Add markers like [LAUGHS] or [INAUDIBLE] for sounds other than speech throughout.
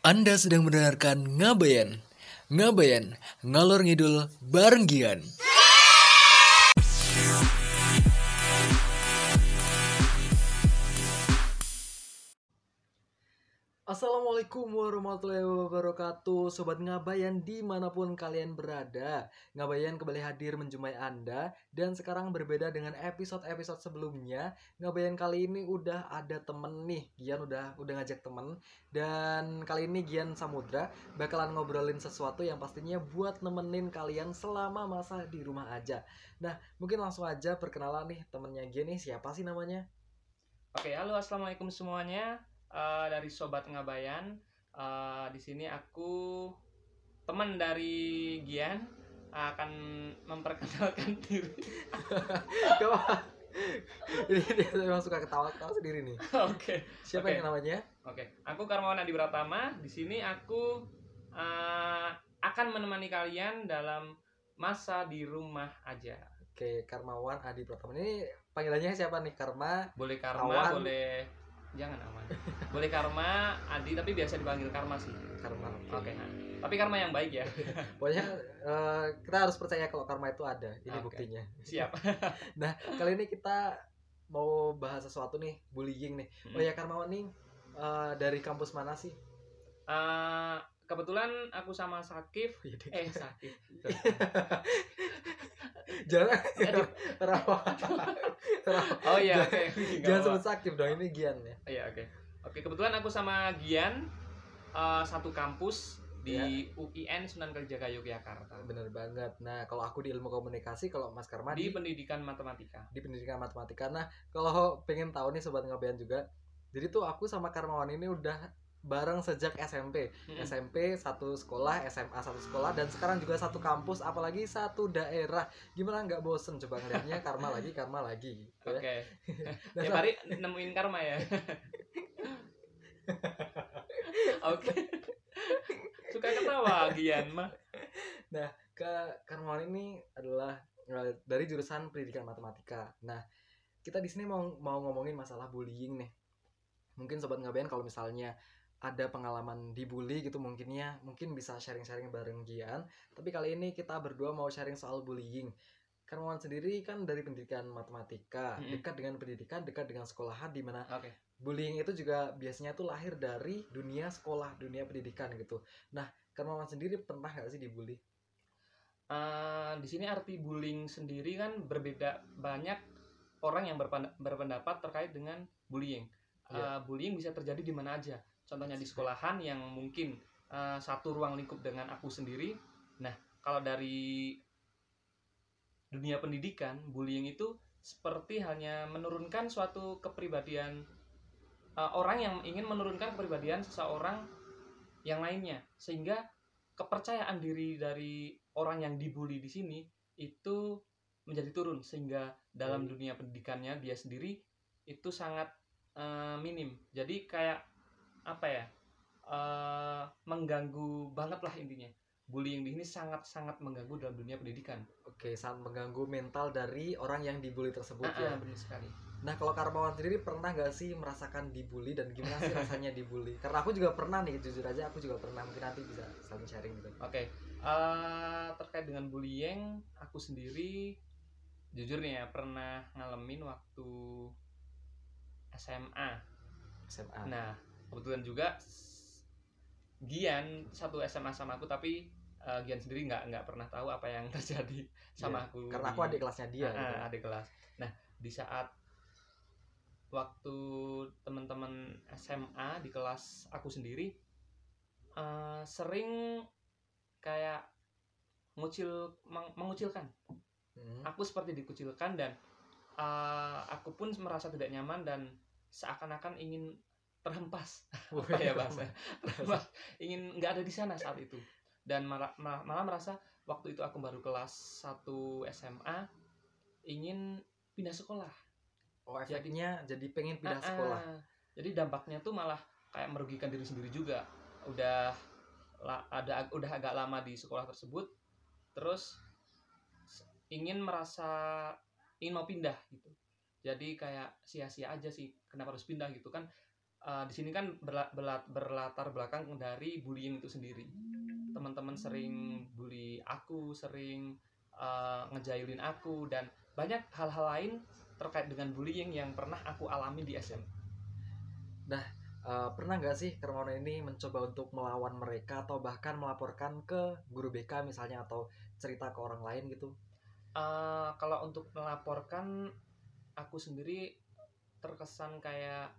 Anda sedang mendengarkan Ngabayan. Ngabayan, ngalor ngidul bareng Gian. Assalamualaikum warahmatullahi wabarakatuh. Sobat Ngabayan di mana pun kalian berada Ngabayan kembali hadir menjumpai Anda. Dan sekarang berbeda dengan episode-episode sebelumnya Ngabayan kali ini udah ada temen nih. Gian udah udah ngajak temen. Dan kali ini Gian Samudra Bakalan ngobrolin sesuatu yang pastinya buat nemenin kalian selama masa di rumah aja. Nah mungkin langsung aja perkenalan nih temennya Gian nih. Siapa sih namanya? Oke, halo assalamualaikum semuanya Eh, dari Sobat Ngabayan. Eh, di sini aku teman dari Gian akan memperkenalkan [LAUGHS] diri. Ini dia memang suka ketawa-ketawa sendiri nih Oke, Siapa Oke. yang namanya? oke. Aku Karmawan Adi Pratama. Di sini aku eh, akan menemani kalian dalam masa di rumah aja. Oke, Karmawan Adi Pratama ini panggilannya siapa nih? Karma Boleh Karma, Awan. boleh jangan aman. Boleh Karma, Adi tapi biasa dipanggil Karma sih. Karma. Oke. nah. Tapi Karma yang baik ya. [LAUGHS] Pokoknya eh, kita harus percaya kalau karma itu ada. Ini Oke. buktinya. Siap. [LAUGHS] Kali ini kita mau bahas sesuatu nih, bullying nih. Oh ya Karmawan nih eh, dari kampus mana sih? Eh, kebetulan aku sama Sakif eh Sakif [LAUGHS] Jangan Rawa. Rawa. [LAUGHS] oh iya oke Jangan sebut sakit dong, ini Gian ya. iya oke oke kebetulan aku sama Gian eh, satu kampus di Iya. UIN Sunan Kalijaga Yogyakarta Bener banget. Nah, kalau aku di ilmu komunikasi, kalau Mas Karma di di, pendidikan matematika di pendidikan matematika. Nah, kalau pengen tahu nih sobat ngabayan juga. Jadi tuh aku sama Karmawan ini udah bareng sejak SMP. Mm-mm. SMP satu sekolah, SMA satu sekolah dan sekarang juga satu kampus apalagi satu daerah. Gimana nggak bosen coba ngeliatnya karma lagi, karma lagi gitu oke [LAUGHS] ya. Nah, tiap hari nemuin karma ya [LAUGHS] oke suka ketawa Gian mah ke Karmawan ini adalah eh, dari jurusan pendidikan matematika. Nah, kita di sini mau mau ngomongin masalah bullying nih. Mungkin sobat ngabayan kalau misalnya ada pengalaman dibully gitu mungkinnya mungkin bisa sharing-sharing bareng Gian. Tapi kali ini kita berdua mau sharing soal bullying. Karmawan sendiri kan dari pendidikan matematika, Mm-mm. dekat dengan pendidikan, dekat dengan sekolahan di mana oke bullying itu juga biasanya tuh lahir dari dunia sekolah, dunia pendidikan gitu. Nah, Karmawan sendiri pernah nggak sih dibully? Eh, di sini arti bullying sendiri kan berbeda banyak orang yang berpendapat terkait dengan bullying. Iya. Eh, bullying bisa terjadi di mana aja. Contohnya di sekolahan yang mungkin eh, satu ruang lingkup dengan aku sendiri. Nah, kalau dari dunia pendidikan, bullying itu seperti hanya menurunkan suatu kepribadian eh, orang yang ingin menurunkan kepribadian seseorang yang lainnya, sehingga kepercayaan diri dari orang yang dibully di sini itu menjadi turun sehingga dalam Baik. dunia pendidikannya dia sendiri itu sangat eh, minim jadi kayak apa ya eh, mengganggu banget lah intinya bullying di sini sangat sangat mengganggu dalam dunia pendidikan Oke, sangat mengganggu mental dari orang yang dibully tersebut Ah, ya. ah, benar sekali Nah, kalau Karmawan sendiri pernah nggak sih merasakan dibully dan gimana sih rasanya dibully? Karena aku juga pernah nih, jujur aja aku juga pernah. Mungkin nanti bisa saling sharing gitu. oke eh, terkait dengan bullying aku sendiri jujur nih ya pernah ngalamin waktu SMA SMA. Nah, kebetulan juga Gian satu SMA sama aku tapi eh, Gian sendiri nggak nggak pernah tahu apa yang [LAUGHS] terjadi sama Iya, aku. Karena aku di- adik kelasnya dia. Ah, gitu. adik kelas. Nah, di saat waktu teman-teman SMA di kelas aku sendiri eh, sering kayak ngucil meng- mengucilkan Hmm. aku seperti dikucilkan dan uh, aku pun merasa tidak nyaman dan seakan-akan ingin terhempas. [LAUGHS] Apa ya bahasa? terhempas. Ingin nggak ada di sana saat itu. Dan malah, malah, merasa waktu itu aku baru kelas 1 SMA ingin pindah sekolah. Oh, efeknya jadi pengen pindah Ah, sekolah. ah. jadi dampaknya tuh malah kayak merugikan diri sendiri juga. Udah la- ada udah agak lama di sekolah tersebut terus ingin merasa ingin mau pindah gitu. Jadi kayak sia-sia aja sih kenapa harus pindah gitu kan Eh, di sini kan berla- berla- berlatar belakang dari bullying itu sendiri teman-teman sering bully aku sering eh, ngejailin aku dan banyak hal-hal lain terkait dengan bullying yang pernah aku alami di SM Eh, pernah nggak sih Kermono ini mencoba untuk melawan mereka atau bahkan melaporkan ke guru BK misalnya atau cerita ke orang lain gitu? Eh, kalau untuk melaporkan aku sendiri terkesan kayak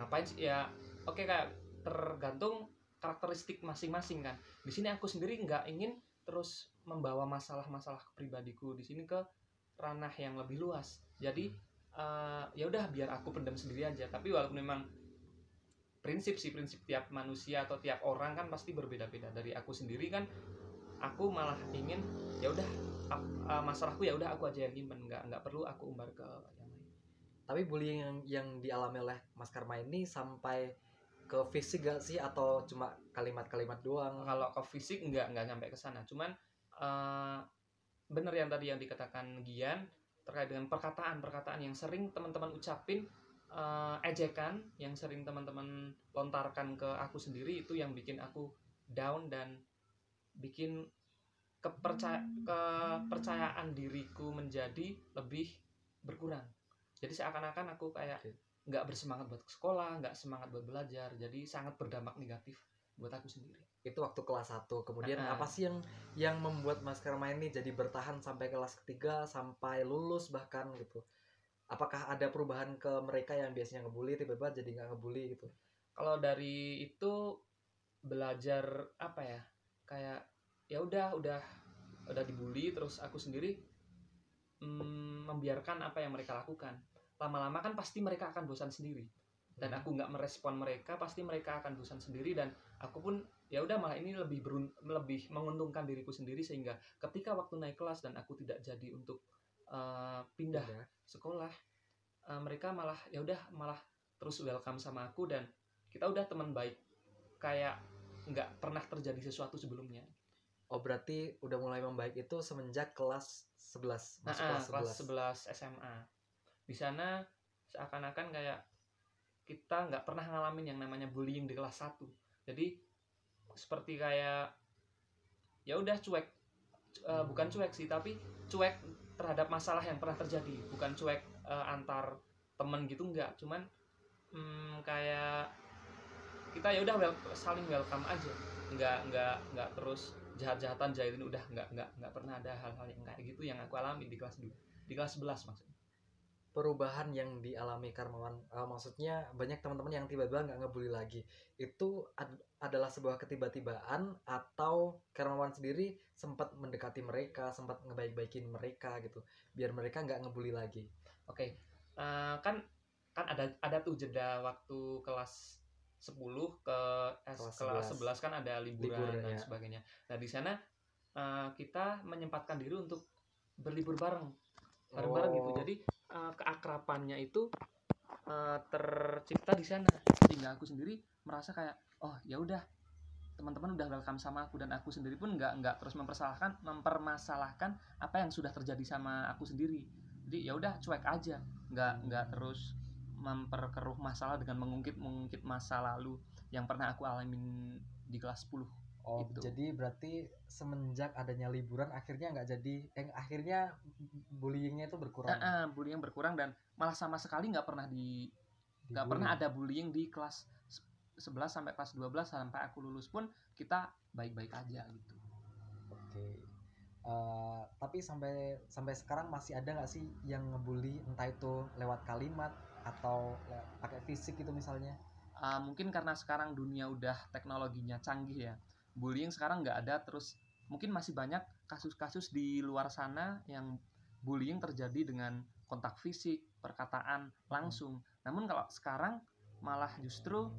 ngapain sih? Ya oke kayak tergantung karakteristik masing-masing kan. Di sini aku sendiri nggak ingin terus membawa masalah-masalah pribadiku di sini ke ranah yang lebih luas. Jadi eh, ya udah biar aku pendam sendiri aja. Tapi walaupun memang prinsip sih prinsip tiap manusia atau tiap orang kan pasti berbeda-beda. Dari aku sendiri kan aku malah ingin ya udah eh, masalahku ya udah aku aja yang nyimpen. Nggak nggak perlu aku umbar ke Tapi bullying yang, yang dialami oleh Mas Karma ini sampai ke fisik gak sih? Atau cuma kalimat-kalimat doang? kalau ke fisik nggak nggak sampai ke sana. Cuman eh, bener yang tadi yang dikatakan Gian terkait dengan perkataan perkataan yang sering teman-teman ucapin eh, ejekan yang sering teman-teman lontarkan ke aku sendiri itu yang bikin aku down dan bikin kepercaya kepercayaan diriku menjadi lebih berkurang jadi seakan-akan aku kayak nggak bersemangat buat ke sekolah nggak semangat buat belajar. Jadi sangat berdampak negatif buat aku sendiri. Itu waktu kelas 1 kemudian apa sih yang yang membuat Mas Karma ini jadi bertahan sampai kelas ketiga sampai lulus bahkan gitu? Apakah ada perubahan ke mereka yang biasanya ngebully tiba-tiba jadi nggak ngebully gitu? Kalau dari itu belajar apa ya? Kayak ya udah udah udah dibully terus aku sendiri mm, membiarkan apa yang mereka lakukan lama-lama kan pasti mereka akan bosan sendiri. Dan aku nggak merespon mereka pasti mereka akan bosan sendiri dan aku pun ya udah malah ini lebih berun- lebih menguntungkan diriku sendiri sehingga ketika waktu naik kelas dan aku tidak jadi untuk eh, pindah Udah. sekolah eh, mereka malah ya udah malah terus welcome sama aku dan kita udah teman baik. Kayak nggak pernah terjadi sesuatu sebelumnya. Oh berarti udah mulai membaik itu semenjak kelas 11 nah, masuk ah, kelas 11 kelas 11 SMA di sana seakan-akan kayak kita nggak pernah ngalamin yang namanya bullying di kelas 1 jadi seperti kayak ya udah cuek Hmm. bukan cuek sih tapi cuek terhadap masalah yang pernah terjadi. Bukan cuek eh, antar temen gitu nggak. Cuman hmm, kayak kita ya udah wel- saling welcome aja. Nggak nggak nggak terus jahat-jahatan jahitin udah nggak nggak nggak pernah ada hal-hal yang kayak gitu yang aku alami di kelas 2 di kelas 11 maksudnya perubahan yang dialami Karmawan eh, maksudnya banyak teman-teman yang tiba-tiba nggak ngebully lagi itu ad- adalah sebuah ketiba-tibaan atau Karmawan sendiri sempat mendekati mereka sempat ngebaik-baikin mereka gitu biar mereka nggak ngebully lagi oke eh, kan kan ada ada tuh jeda waktu kelas 10 ke Kelas kelas 11. 11 kan ada liburan, Libur, dan ya. sebagainya nah di sana eh, kita menyempatkan diri untuk berlibur bareng bareng-bareng gitu Oh. jadi eh, keakrapannya itu eh, tercipta di sana. Sehingga aku sendiri merasa kayak oh ya udah teman-teman udah welcome sama aku dan aku sendiri pun nggak nggak terus mempersalahkan mempermasalahkan apa yang sudah terjadi sama aku sendiri. Jadi ya udah cuek aja. Nggak nggak terus memperkeruh masalah dengan mengungkit mengungkit masa lalu yang pernah aku alamin di kelas 10 oh Gitu. jadi berarti semenjak adanya liburan akhirnya nggak jadi eh akhirnya bullyingnya itu berkurang Nah, bullying berkurang dan malah sama sekali nggak pernah di nggak pernah ada bullying di kelas se- 11 sampai kelas 12 sampai aku lulus pun kita baik-baik aja gitu. Oke. Eh, tapi sampai sampai sekarang masih ada nggak sih yang ngebully entah itu lewat kalimat atau pakai fisik gitu misalnya? Ah, mungkin karena sekarang dunia udah teknologinya canggih ya. Bullying sekarang nggak ada terus mungkin masih banyak kasus-kasus di luar sana yang bullying terjadi dengan kontak fisik, perkataan langsung. Namun kalau sekarang malah justru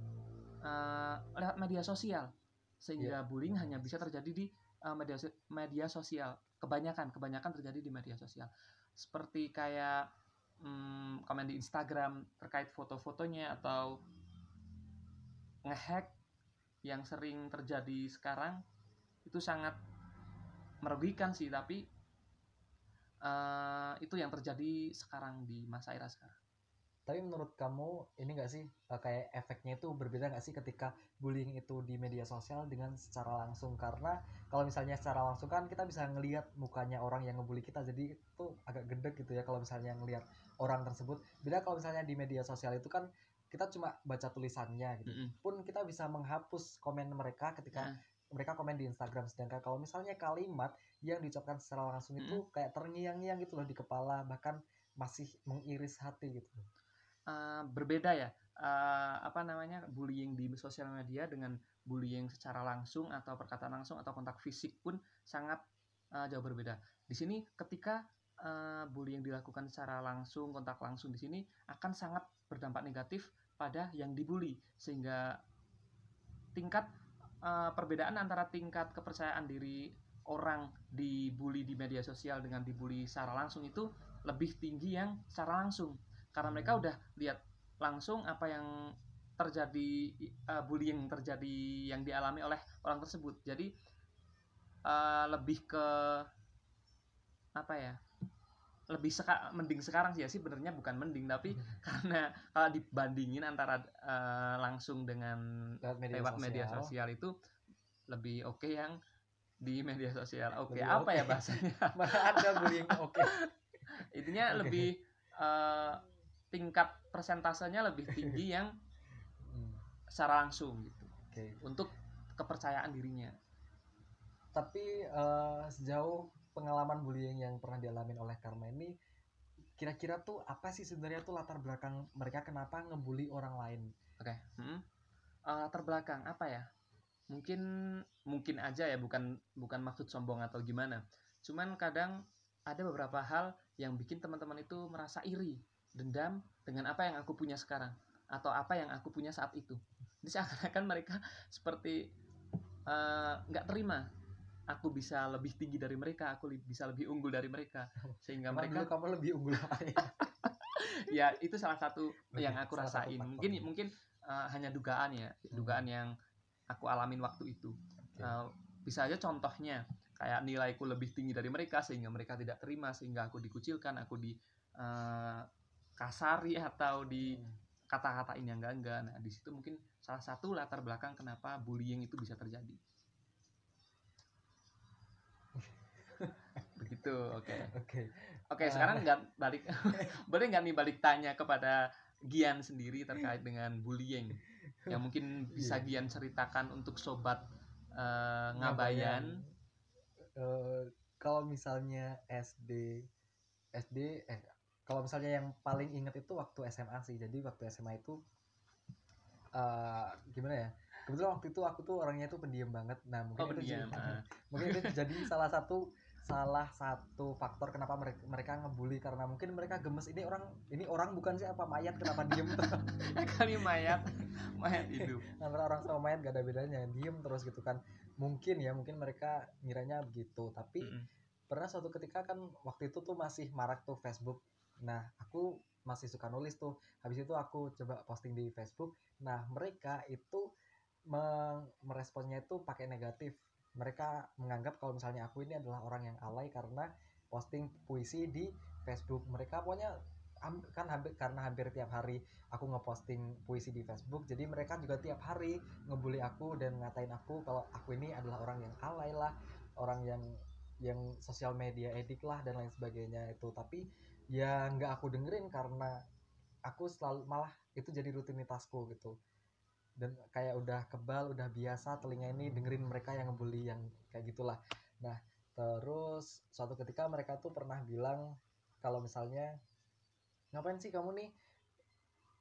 eh, lewat media sosial sehingga bullying hanya bisa terjadi di eh, media media sosial. Kebanyakan kebanyakan terjadi di media sosial. Seperti kayak hmm, komen di Instagram terkait foto-fotonya atau ngehack yang sering terjadi sekarang itu sangat merugikan sih tapi eh, itu yang terjadi sekarang di masa era sekarang. Tapi menurut kamu ini nggak sih eh, kayak efeknya itu berbeda nggak sih ketika bullying itu di media sosial dengan secara langsung? Karena kalau misalnya secara langsung kan kita bisa ngelihat mukanya orang yang ngebully kita jadi itu agak gede gitu ya kalau misalnya ngelihat orang tersebut. Beda kalau misalnya di media sosial itu kan kita cuma baca tulisannya gitu. Mm-mm. pun kita bisa menghapus komen mereka ketika Nah, mereka komen di Instagram. Sedangkan kalau misalnya kalimat yang diucapkan secara langsung itu kayak terngiang-ngiang gitu loh di kepala bahkan masih mengiris hati gitu. Eh, berbeda ya. Eh, apa namanya? Bullying di sosial media dengan bullying secara langsung atau perkataan langsung atau kontak fisik pun sangat eh, jauh berbeda. Di sini ketika eh, bullying dilakukan secara langsung kontak langsung di sini akan sangat berdampak negatif pada yang dibully. Sehingga tingkat eh, perbedaan antara tingkat kepercayaan diri orang dibully di media sosial dengan dibully secara langsung itu lebih tinggi yang secara langsung. Karena mereka Hmm. udah lihat langsung apa yang terjadi eh, bullying terjadi yang dialami oleh orang tersebut. Jadi eh, lebih ke apa ya lebih seka, mending sekarang sih ya sih benernya bukan mending tapi [LAUGHS] karena kalau dibandingin antara eh, langsung dengan lewat media lewat sosial. media sosial itu lebih oke yang di media sosial. Oke Lebih apa ya oke. bahasanya? [LAUGHS] Ada bullying? Oke. [LAUGHS] Intinya Oke. lebih eh, tingkat persentasenya lebih tinggi yang Hmm, secara langsung gitu. Oke. Untuk kepercayaan dirinya. Tapi eh, sejauh pengalaman bullying yang pernah dialami oleh Karma ini kira-kira tuh apa sih sebenarnya tuh latar belakang mereka kenapa ngebully orang lain? Oke mm. Eh, terbelakang apa ya? Mungkin mungkin aja ya bukan bukan maksud sombong atau gimana. Cuman kadang ada beberapa hal yang bikin teman-teman itu merasa iri dendam dengan apa yang aku punya sekarang atau apa yang aku punya saat itu. Jadi seakan-akan mereka seperti eh, nggak terima aku bisa lebih tinggi dari mereka aku li- bisa lebih unggul dari mereka. [LAUGHS] Sehingga Emang mereka kamu lebih unggul ya? [LAUGHS] ya itu salah satu yang aku salah rasain. mungkin mungkin eh, hanya dugaan ya dugaan yang aku alamin waktu itu. Oke. Eh, bisa aja contohnya kayak nilaiku lebih tinggi dari mereka sehingga mereka tidak terima sehingga aku dikucilkan aku di eh, kasari atau di Hmm. kata-katain yang enggak enggak nah di situ mungkin salah satu latar belakang kenapa bullying itu bisa terjadi begitu oke Oke. Oke, Eh. sekarang nggak balik, [LAUGHS] boleh nggak nih balik tanya kepada Gian sendiri terkait dengan bullying, yang mungkin bisa Iya. Gian ceritakan untuk sobat eh, Ngabayan. Eh, kalau misalnya SD SD eh kalau misalnya yang paling inget itu waktu SMA sih. Jadi waktu SMA itu eh gimana ya? Kebetulan waktu itu aku tuh orangnya tuh pendiam banget. Nah, mungkin Oh itu jadi- [LAUGHS] ah. mungkin itu jadi salah satu salah satu faktor kenapa mereka mereka ngebully karena mungkin mereka gemes. Ini orang ini orang bukan sih apa mayat? Kenapa diem [LAUGHS] Kali mayat, mayat hidup. [LAUGHS] antara orang sama mayat? Gak ada bedanya. Diem terus gitu kan. Mungkin ya mungkin mereka ngiranya begitu. Tapi Mm-mm. pernah suatu ketika kan waktu itu tuh masih marak tuh Facebook. Nah aku masih suka nulis tuh. Habis itu aku coba posting di Facebook. Nah mereka itu meng- meresponnya itu pakai negatif mereka menganggap kalau misalnya aku ini adalah orang yang alay karena posting puisi di Facebook mereka. Pokoknya kan hampir karena hampir tiap hari aku ngeposting puisi di Facebook jadi mereka juga tiap hari ngebully aku dan ngatain aku kalau aku ini adalah orang yang alay lah orang yang yang sosial media edik lah dan lain sebagainya itu. Tapi ya nggak aku dengerin karena aku selalu malah itu jadi rutinitasku gitu dan kayak udah kebal udah biasa telinga ini dengerin mereka yang ngebully yang kayak gitulah. Nah terus suatu ketika mereka tuh pernah bilang kalau misalnya ngapain sih kamu nih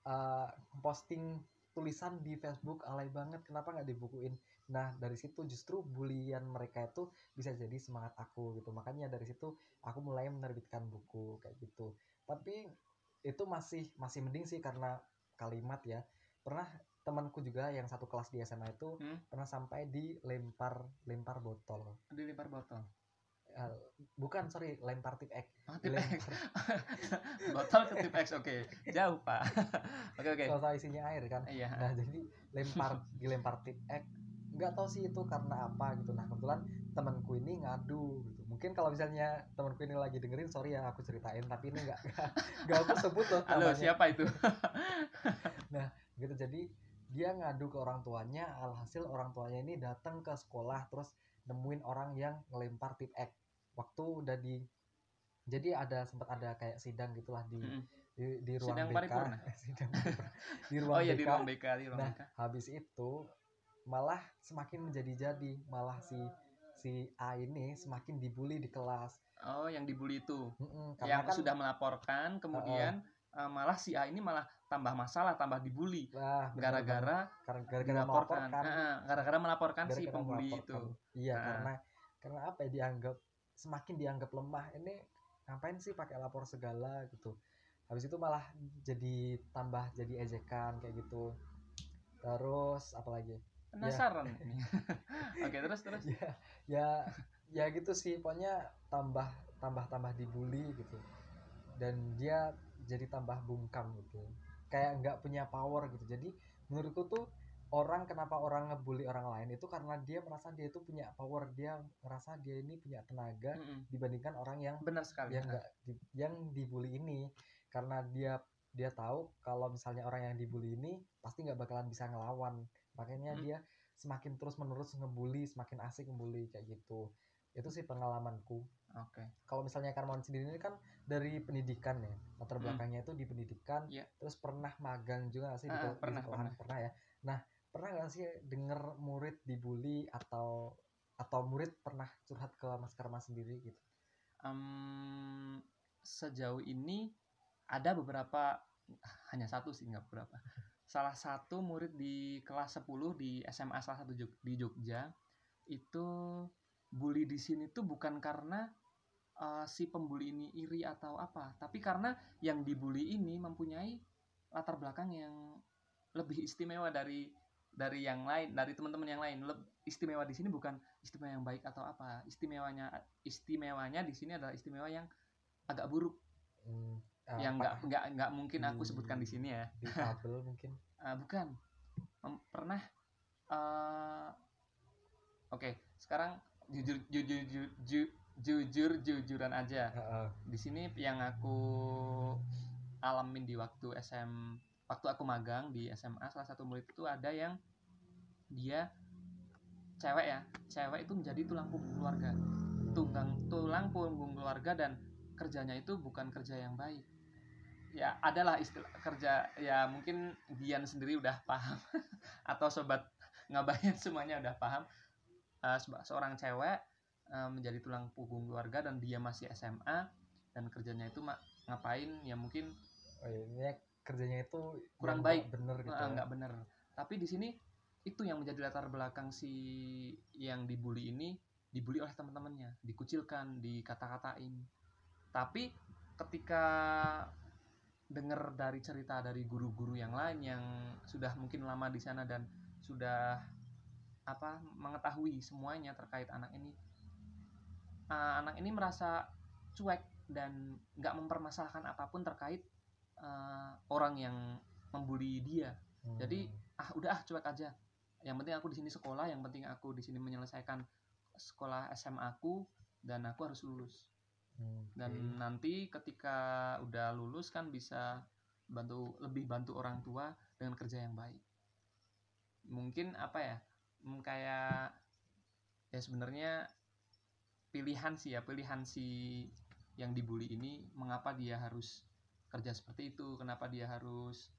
eh, posting tulisan di Facebook? Alay banget kenapa nggak dibukuin? Nah dari situ justru bulian mereka itu bisa jadi semangat aku gitu. Makanya dari situ aku mulai menerbitkan buku kayak gitu. Tapi itu masih masih mending sih karena kalimat ya. Pernah temanku juga yang satu kelas di SMA itu Hmm? pernah sampai dilempar lempar botol Dilempar botol. Eh, bukan sorry lempar tip X Oh, tip Dilempar- X. [LAUGHS] botol ke tip X, oke. Jauh, Pak. [LAUGHS] Oke, oke. soal isinya air kan Iya. nah jadi lempar dilempar tip X nggak tahu sih itu karena apa gitu nah kebetulan temanku ini ngadu gitu mungkin kalau misalnya temanku ini lagi dengerin sorry ya aku ceritain tapi ini nggak [LAUGHS] nggak- aku sebut loh halo namanya. siapa itu gitu jadi dia ngadu ke orang tuanya alhasil orang tuanya ini datang ke sekolah terus nemuin orang yang ngelempar tip X. Waktu udah di jadi ada sempat ada kayak sidang gitulah di Mm-mm. di, di ruang Sidang BK paripurna? [LAUGHS] Sidang di ruang oh iya di BK. ruang BK di ruang Nah, BK habis itu malah semakin menjadi-jadi. Malah si si A ini semakin dibully di kelas. Oh yang dibully itu? Mm-mm, karena yang kan sudah melaporkan kemudian eh, malah si A ini malah tambah masalah tambah dibully. Gara-gara. Karena- gara-gara melaporkan. melaporkan. Gara-gara melaporkan si pembuli itu. Melaporkan. iya Nah. karena karena apa ya dianggap semakin dianggap lemah ini ngapain sih pakai lapor segala gitu. Habis itu malah jadi tambah jadi ejekan kayak gitu. Terus apa lagi? Penasaran nih. [LAUGHS] oke terus terus. Ya ya ya gitu sih. Pokoknya tambah tambah tambah dibully gitu. Dan dia jadi tambah bungkam gitu. Kayak nggak punya power gitu. Jadi menurutku tuh orang kenapa orang ngebully orang lain itu karena dia merasa dia itu punya power. Dia merasa dia ini punya tenaga Mm-mm. dibandingkan orang yang benar sekali yang nggak di- yang dibully ini. Karena dia dia tahu kalau misalnya orang yang dibully ini pasti nggak bakalan bisa ngelawan. Makanya Hmm. dia semakin terus menerus ngebully semakin asik ngebully kayak gitu itu sih pengalamanku oke kalau misalnya Karmawan sendiri ini kan dari pendidikan ya latar Hmm. belakangnya itu di pendidikan Iya. terus pernah magang juga nggak sih di, Ah, kol- di pernah, sekolahan? pernah ya nah pernah nggak sih denger murid dibully atau atau murid pernah curhat ke Mas Karma sendiri gitu Em, sejauh ini ada beberapa hanya satu sih nggak beberapa salah satu murid di kelas 10 di SMA salah satu di Jogja itu bully di sini tuh bukan karena eh, si pembuli ini iri atau apa tapi karena yang dibully ini mempunyai latar belakang yang lebih istimewa dari dari yang lain dari teman-teman yang lain. Leb- istimewa di sini bukan istimewa yang baik atau apa. Istimewanya istimewanya di sini adalah istimewa yang agak buruk. Hmm, ah, yang nggak nggak nggak mungkin aku di- sebutkan di sini ya. difabel [LAUGHS] mungkin. Ah, bukan. Mem- pernah eh, oke sekarang jujur jujur jujur ju- jujur jujuran aja. Heeh. di sini yang aku alamin di waktu SM waktu aku magang di SMA salah satu murid itu ada yang dia cewek ya. Cewek itu menjadi tulang punggung keluarga. Tunggang tulang punggung keluarga dan kerjanya itu bukan kerja yang baik. Ya adalah istilah kerja ya mungkin Dian sendiri udah paham [LAUGHS] atau sobat ngabayan semuanya udah paham Seba- seorang cewek eh, menjadi tulang punggung keluarga dan dia masih SMA dan kerjanya itu ma- ngapain ya mungkin oh, iya, kerjanya itu Kurang baik. bener gitu ya. nggak bener tapi di sini itu yang menjadi latar belakang si yang dibully ini dibully oleh teman-temannya dikucilkan dikata-katain tapi ketika dengar dari cerita dari guru-guru yang lain yang sudah mungkin lama di sana dan sudah apa mengetahui semuanya terkait anak ini. Eh, anak ini merasa cuek dan nggak mempermasalahkan apa pun terkait eh, orang yang membuli dia. Hmm. jadi ah udah ah cuek aja. Yang penting aku di sini sekolah yang penting aku di sini menyelesaikan sekolah SMA aku dan aku harus lulus. Hmm, dan nanti ketika udah lulus kan bisa bantu lebih bantu orang tua dengan kerja yang baik. Mungkin apa ya hmm, kayak ya sebenarnya pilihan sih ya pilihan si yang dibully ini mengapa dia harus kerja seperti itu kenapa dia harus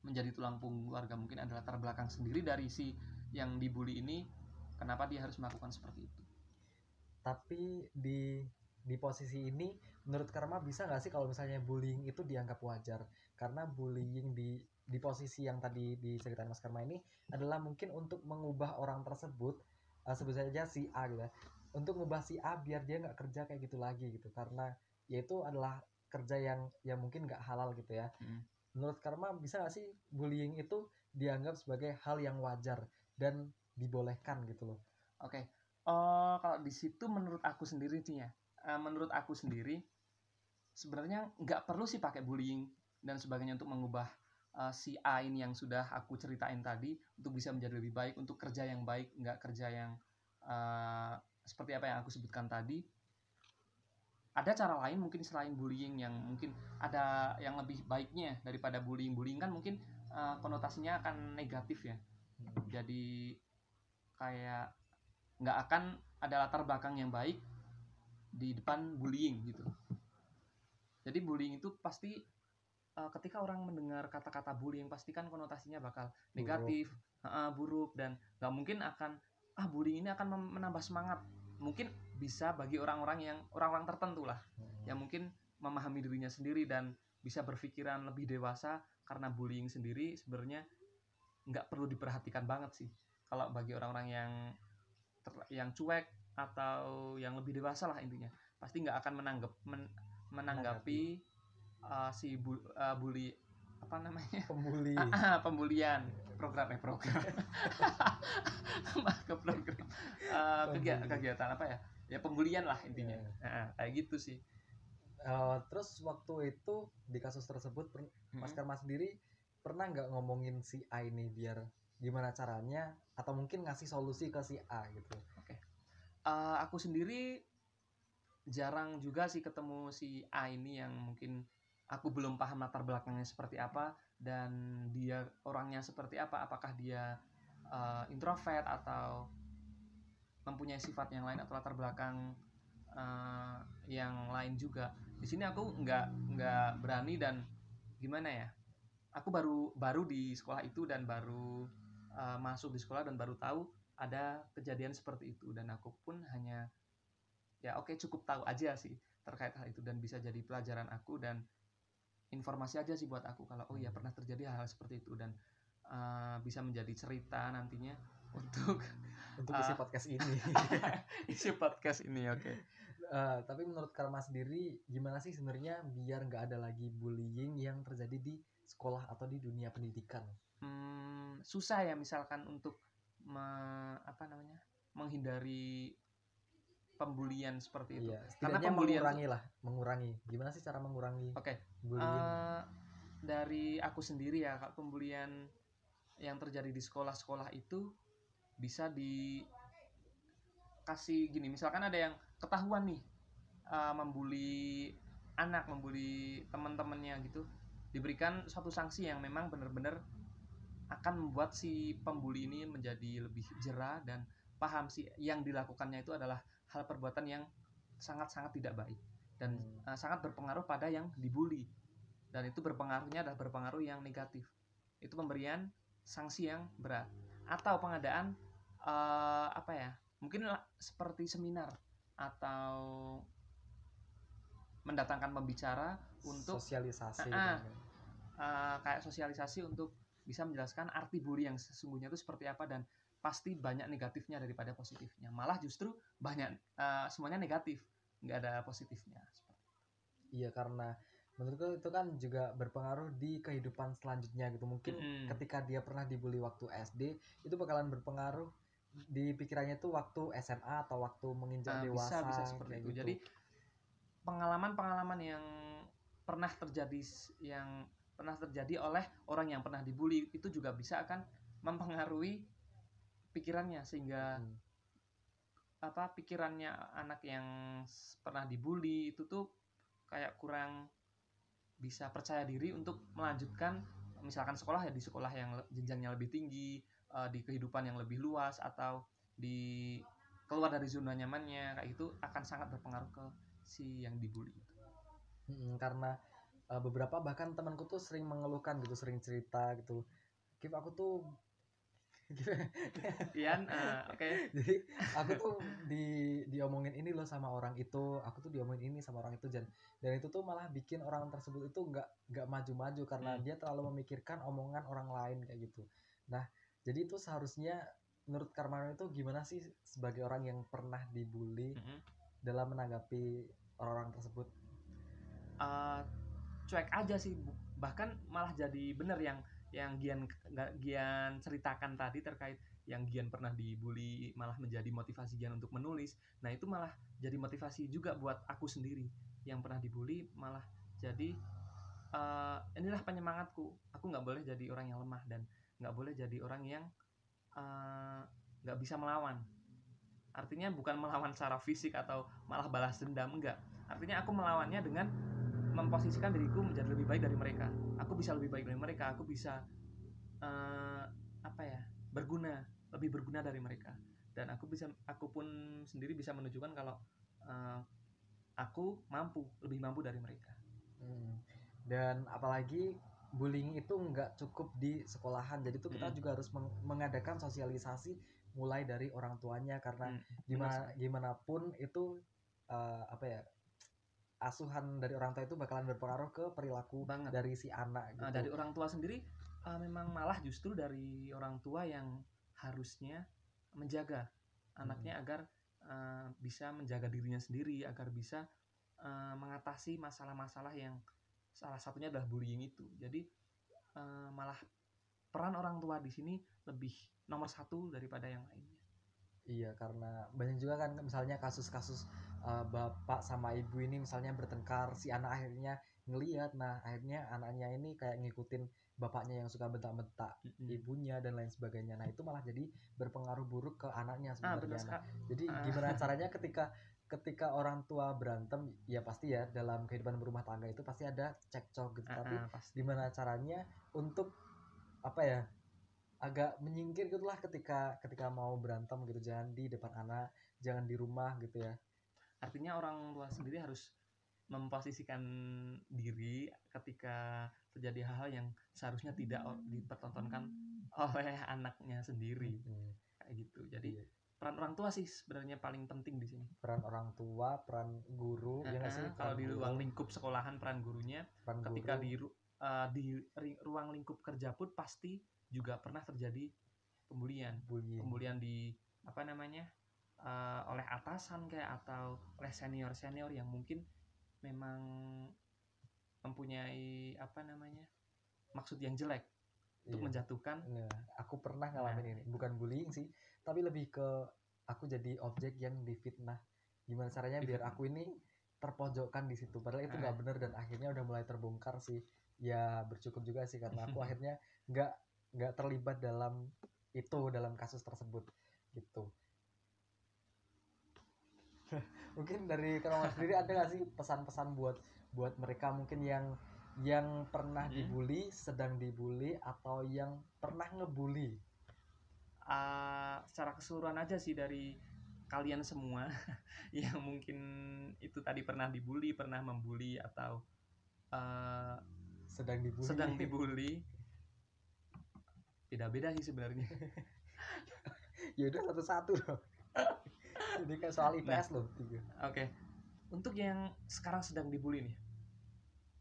menjadi tulang punggung keluarga mungkin ada latar belakang sendiri dari si yang dibully ini kenapa dia harus melakukan seperti itu? Tapi di di posisi ini menurut Karma bisa nggak sih kalau misalnya bullying itu dianggap wajar? Karena bullying di di posisi yang tadi diceritain Mas Karma ini adalah mungkin untuk mengubah orang tersebut eh, sebut saja si A gitu ya untuk mengubah si A biar dia nggak kerja kayak gitu lagi gitu. Karena yaitu adalah kerja yang yang mungkin nggak halal gitu ya. Mm. menurut Karma bisa nggak sih bullying itu dianggap sebagai hal yang wajar dan dibolehkan gitu loh? Oke, Oh, kalau di situ menurut aku sendiri sih ya, eh, menurut aku sendiri sebenarnya nggak perlu sih pakai bullying dan sebagainya untuk mengubah eh, si A ini yang sudah aku ceritain tadi untuk bisa menjadi lebih baik, untuk kerja yang baik, nggak kerja yang eh, seperti apa yang aku sebutkan tadi. ada cara lain mungkin selain bullying yang mungkin ada yang lebih baiknya daripada bullying bullying kan mungkin uh, konotasinya akan negatif ya Hmm. jadi kayak nggak akan ada latar belakang yang baik di depan bullying gitu jadi bullying itu pasti uh, ketika orang mendengar kata-kata bullying pasti kan konotasinya bakal negatif uh, buruk dan nggak mungkin akan ah bullying ini akan menambah semangat. Mungkin bisa bagi orang-orang yang orang-orang tertentu lah Hmm. yang mungkin memahami dirinya sendiri dan bisa berpikiran lebih dewasa karena bullying sendiri sebenarnya nggak perlu diperhatikan banget sih. Kalau bagi orang-orang yang ter- yang cuek atau yang lebih dewasa lah intinya pasti nggak akan menanggap men- menanggapi uh, si bu- uh, bully apa namanya? Pembuli. [LAUGHS] Ah, pembulian. Program eh program. Ke program. Eh, kegia- Pembuli. kegiatan apa ya? Ya pembulian lah intinya. Iya. Ah, kayak gitu sih. Eh, terus waktu itu di kasus tersebut per- Mas Mm-mm. Karma sendiri pernah nggak ngomongin si A ini biar gimana caranya atau mungkin ngasih solusi ke si A gitu? Eh, aku sendiri jarang juga sih ketemu si A ini yang mungkin aku belum paham latar belakangnya seperti apa dan dia orangnya seperti apa apakah dia eh, introvert atau mempunyai sifat yang lain atau latar belakang eh, yang lain juga. Di sini aku nggak nggak berani dan gimana ya aku baru baru di sekolah itu dan baru eh, masuk di sekolah dan baru tahu ada kejadian seperti itu dan aku pun hanya ya oke cukup tahu aja sih terkait hal itu dan bisa jadi pelajaran aku dan informasi aja sih buat aku kalau oh ya pernah terjadi hal, -hal seperti itu dan uh, bisa menjadi cerita nantinya [LAUGHS] untuk untuk isi Ah. podcast ini. [LAUGHS] isi podcast ini oke. Eh, tapi menurut Karma sendiri gimana sih sebenarnya biar nggak ada lagi bullying yang terjadi di sekolah atau di dunia pendidikan? Hmm, susah ya misalkan untuk me- apa namanya menghindari pembulian seperti itu. Iya Karena pembulian mengurangi lah mengurangi. Gimana sih cara mengurangi? Oke bullying Eh, dari aku sendiri ya kak pembulian yang terjadi di sekolah-sekolah itu bisa dikasih gini misalkan ada yang ketahuan nih eh, membuli anak membuli teman-temannya gitu diberikan suatu sanksi yang memang benar-benar akan membuat si pembuli ini menjadi lebih jerah dan paham sih yang dilakukannya itu adalah hal perbuatan yang sangat-sangat tidak baik dan Hmm. eh, sangat berpengaruh pada yang dibully. Dan itu berpengaruhnya adalah berpengaruh yang negatif. Itu pemberian sanksi yang berat. Atau pengadaan eh, apa ya mungkin seperti seminar atau mendatangkan pembicara untuk sosialisasi gitu. eh, kayak sosialisasi untuk bisa menjelaskan arti bully yang sesungguhnya itu seperti apa dan pasti banyak negatifnya daripada positifnya. Malah justru banyak eh, semuanya negatif nggak ada positifnya Iya karena menurutku itu kan juga berpengaruh di kehidupan selanjutnya gitu. Mungkin Mm-mm. ketika dia pernah dibully waktu SD, itu bakalan berpengaruh di pikirannya tuh waktu SMA atau waktu menginjak Nah, dewasa bisa bisa seperti itu. gitu. Jadi pengalaman-pengalaman yang pernah terjadi yang pernah terjadi oleh orang yang pernah dibully itu juga bisa akan mempengaruhi pikirannya sehingga Mm. Apa pikirannya anak yang pernah dibully itu tuh kayak kurang bisa percaya diri untuk melanjutkan misalkan sekolah ya di sekolah yang jenjangnya lebih tinggi eh, di kehidupan yang lebih luas atau di keluar dari zona nyamannya kayak itu akan sangat berpengaruh ke si yang dibully Mm-mm, karena uh, beberapa bahkan temanku tuh sering mengeluhkan gitu, sering cerita gitu. Kif aku tuh [LAUGHS] Ian eh, oke. Jadi aku tuh di diomongin ini loh sama orang itu. Aku tuh diomongin ini sama orang itu dan dan itu tuh malah bikin orang tersebut itu nggak nggak maju-maju karena Hmm. dia terlalu memikirkan omongan orang lain kayak gitu. Nah jadi itu seharusnya menurut Karmano itu gimana sih sebagai orang yang pernah dibully Mm-mm. dalam menanggapi orang-orang tersebut? Eh, cuek aja sih. Bahkan malah jadi bener yang yang Gian Gian ceritakan tadi terkait yang Gian pernah dibully malah menjadi motivasi Gian untuk menulis. Nah itu malah jadi motivasi juga buat aku sendiri yang pernah dibully malah jadi eh, inilah penyemangatku. Aku nggak boleh jadi orang yang lemah dan nggak boleh jadi orang yang eh, nggak bisa melawan. Artinya bukan melawan secara fisik atau malah balas dendam enggak artinya aku melawannya dengan memposisikan diriku menjadi lebih baik dari mereka. Aku bisa lebih baik dari mereka aku bisa eh, apa ya berguna lebih berguna dari mereka. Dan aku bisa aku pun sendiri bisa menunjukkan kalau eh, aku mampu lebih mampu dari mereka. Hmm. Dan apalagi bullying itu nggak cukup di sekolahan, jadi tuh kita Mm. juga harus meng- mengadakan sosialisasi mulai dari orang tuanya karena Hmm, gimana gimana pun itu eh, apa ya asuhan dari orang tua itu bakalan berpengaruh ke perilaku banget dari si anak gitu. Nah, dari orang tua sendiri uh, memang malah justru dari orang tua yang harusnya menjaga anaknya agar uh, bisa menjaga dirinya sendiri agar bisa uh, mengatasi masalah-masalah yang salah satunya adalah bullying itu. Jadi uh, malah peran orang tua di sini lebih nomor satu daripada yang lainnya. Iya, karena banyak juga kan misalnya kasus-kasus uh, bapak sama ibu ini misalnya bertengkar, si anak akhirnya ngeliat, nah akhirnya anaknya ini kayak ngikutin bapaknya yang suka bentak-bentak Mm-mm. ibunya dan lain sebagainya. Nah, itu malah jadi berpengaruh buruk ke anaknya Ah, benar sebenarnya. Nah, sekali. jadi Ah. gimana [LAUGHS] caranya ketika ketika orang tua berantem, ya pasti ya dalam kehidupan berumah tangga itu pasti ada cekcok gitu. Ah, Tapi ah, pasti. gimana caranya untuk apa ya agak menyingkir gitulah ketika ketika mau berantem gitu jangan di depan anak jangan di rumah gitu ya Artinya orang tua sendiri harus memposisikan diri ketika terjadi hal-hal yang seharusnya tidak dipertontonkan oleh anaknya sendiri Hmm, kayak gitu. Jadi iya. peran orang tua sih sebenarnya paling penting di sini. peran orang tua peran guru ya nggak sih Nah, kalau di ruang lingkup sekolahan peran gurunya, peran ketika guru. di eh, di ruang lingkup kerja pun pasti juga pernah terjadi pembulian. bullying Pembulian di apa namanya? eh, oleh atasan kayak atau oleh senior-senior yang mungkin memang mempunyai apa namanya? maksud yang jelek untuk Iya. menjatuhkan Nah, aku pernah ngalamin Nah, ini bukan bullying sih tapi lebih ke aku jadi objek yang difitnah gimana caranya biar aku ini terpojokkan di situ padahal itu Ah. nggak bener dan akhirnya udah mulai terbongkar sih ya bercukup juga sih karena aku [LAUGHS] akhirnya nggak nggak terlibat dalam itu dalam kasus tersebut gitu [LAUGHS] mungkin dari kamu sendiri ada nggak sih pesan-pesan buat buat mereka mungkin yang yang pernah Hmm. dibully sedang dibully atau yang pernah ngebully uh, secara keseluruhan aja sih dari kalian semua [LAUGHS] yang mungkin itu tadi pernah dibully, pernah membuli atau uh, sedang dibully sedang [LAUGHS] dibully. Beda-beda sih sebenarnya. [LAUGHS] ya udah satu-satu dong [LAUGHS] ini kan soal IPS loh tiga Oke. Untuk yang sekarang sedang dibully nih.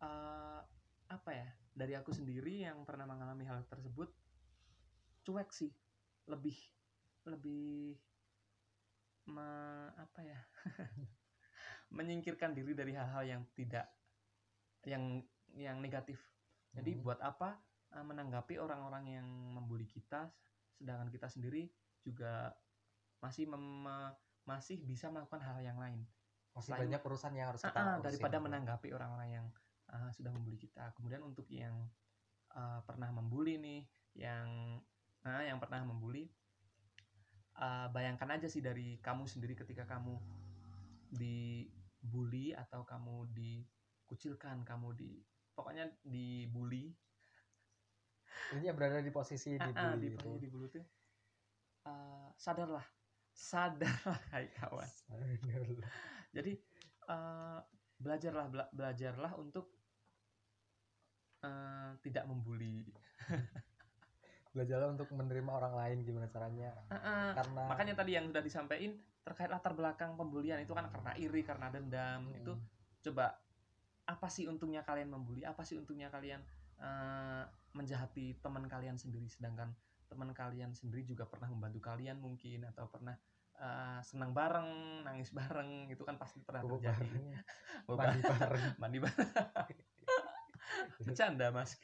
uh, apa ya? Dari aku sendiri yang pernah mengalami hal tersebut cuek sih. Lebih lebih me- apa ya? [LAUGHS] menyingkirkan diri dari hal-hal yang tidak yang yang negatif. Jadi Hmm. buat apa uh, menanggapi orang-orang yang membuli kita sedangkan kita sendiri juga masih mem- masih bisa melakukan hal yang lain. masih selain- banyak urusan yang harus kita urusin. daripada menanggapi orang-orang yang ah, sudah membuli kita. Kemudian untuk yang ah, pernah membuli nih, yang ah, yang pernah membuli, ah, bayangkan aja sih dari kamu sendiri ketika kamu dibully atau kamu dikucilkan, kamu di pokoknya dibully, ini berada di posisi dibully ah, di itu posisi dibully tuh, ah, sadarlah, sadarlah [LAUGHS] hai kawan. Jadi eh, belajarlah bela- belajarlah untuk eh, tidak membuli. [LAUGHS] belajarlah untuk menerima orang lain gimana caranya Ah, ah. karena Makanya tadi yang sudah disampaikan terkait latar belakang pembulian itu kan karena iri, karena dendam. Hmm. Itu coba apa sih untungnya kalian membuli? Apa sih untungnya kalian eh, menjahati teman kalian sendiri sedangkan teman kalian sendiri juga pernah membantu kalian mungkin atau pernah eh, senang bareng, nangis bareng, itu kan pasti pernah Bubuk terjadi. [LAUGHS] mandi bareng [LAUGHS] mandi bareng. [LAUGHS] Bercanda, Mas.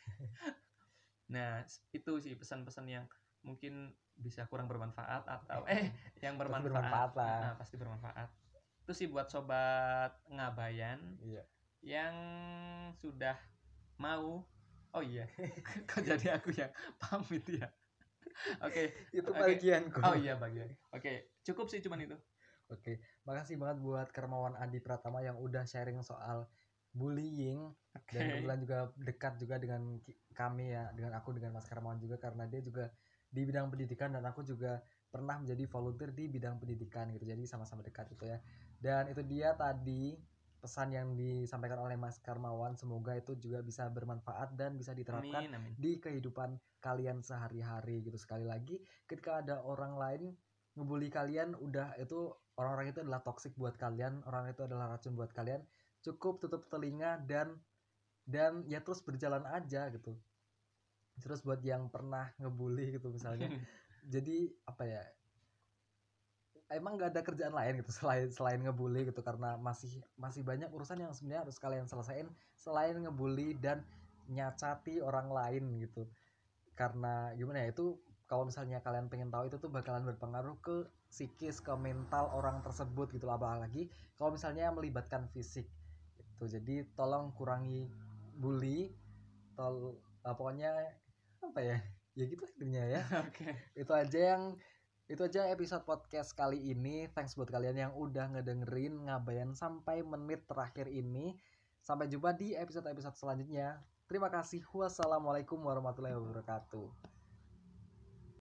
Nah, itu sih pesan-pesan yang mungkin bisa kurang bermanfaat atau eh yang bermanfaat. bermanfaat lah. Nah, pasti bermanfaat. Itu sih buat sobat ngabayan iya yang sudah mau Oh iya. [LAUGHS] Kok jadi aku yang pamit ya? Oke. itu Oke. bagianku Oh iya bagian. Oke, cukup sih cuman itu. Oke, makasih banget buat Kermawan Adi Pratama yang udah sharing soal bullying Oke. dan kebetulan juga dekat juga dengan kami ya, dengan aku dengan Mas Kermawan juga karena dia juga di bidang pendidikan dan aku juga pernah menjadi volunteer di bidang pendidikan gitu. Jadi sama-sama dekat gitu ya. Dan itu dia tadi pesan yang disampaikan oleh Mas Karmawan semoga itu juga bisa bermanfaat dan bisa diterapkan Amin, amin. di kehidupan kalian sehari-hari gitu. Sekali lagi ketika ada orang lain ngebully kalian udah itu orang-orang itu adalah toksik buat kalian orang itu adalah racun buat kalian cukup tutup telinga dan dan ya terus berjalan aja gitu. Terus buat yang pernah ngebully gitu misalnya. [LAUGHS] Jadi apa ya emang gak ada kerjaan lain gitu selain selain ngebully gitu karena masih masih banyak urusan yang sebenarnya harus kalian selesaiin selain ngebully dan nyacati orang lain gitu. Karena gimana ya itu kalau misalnya kalian pengen tahu itu tuh bakalan berpengaruh ke psikis ke mental orang tersebut gitu apalagi kalau misalnya melibatkan fisik itu jadi tolong kurangi bully tol eh, pokoknya apa ya ya gitu intinya ya. [LAUGHS] Oke. itu aja yang itu aja episode podcast kali ini. Thanks buat kalian yang udah ngedengerin ngabayan sampai menit terakhir ini. Sampai jumpa di episode-episode selanjutnya. Terima kasih. Wassalamualaikum warahmatullahi wabarakatuh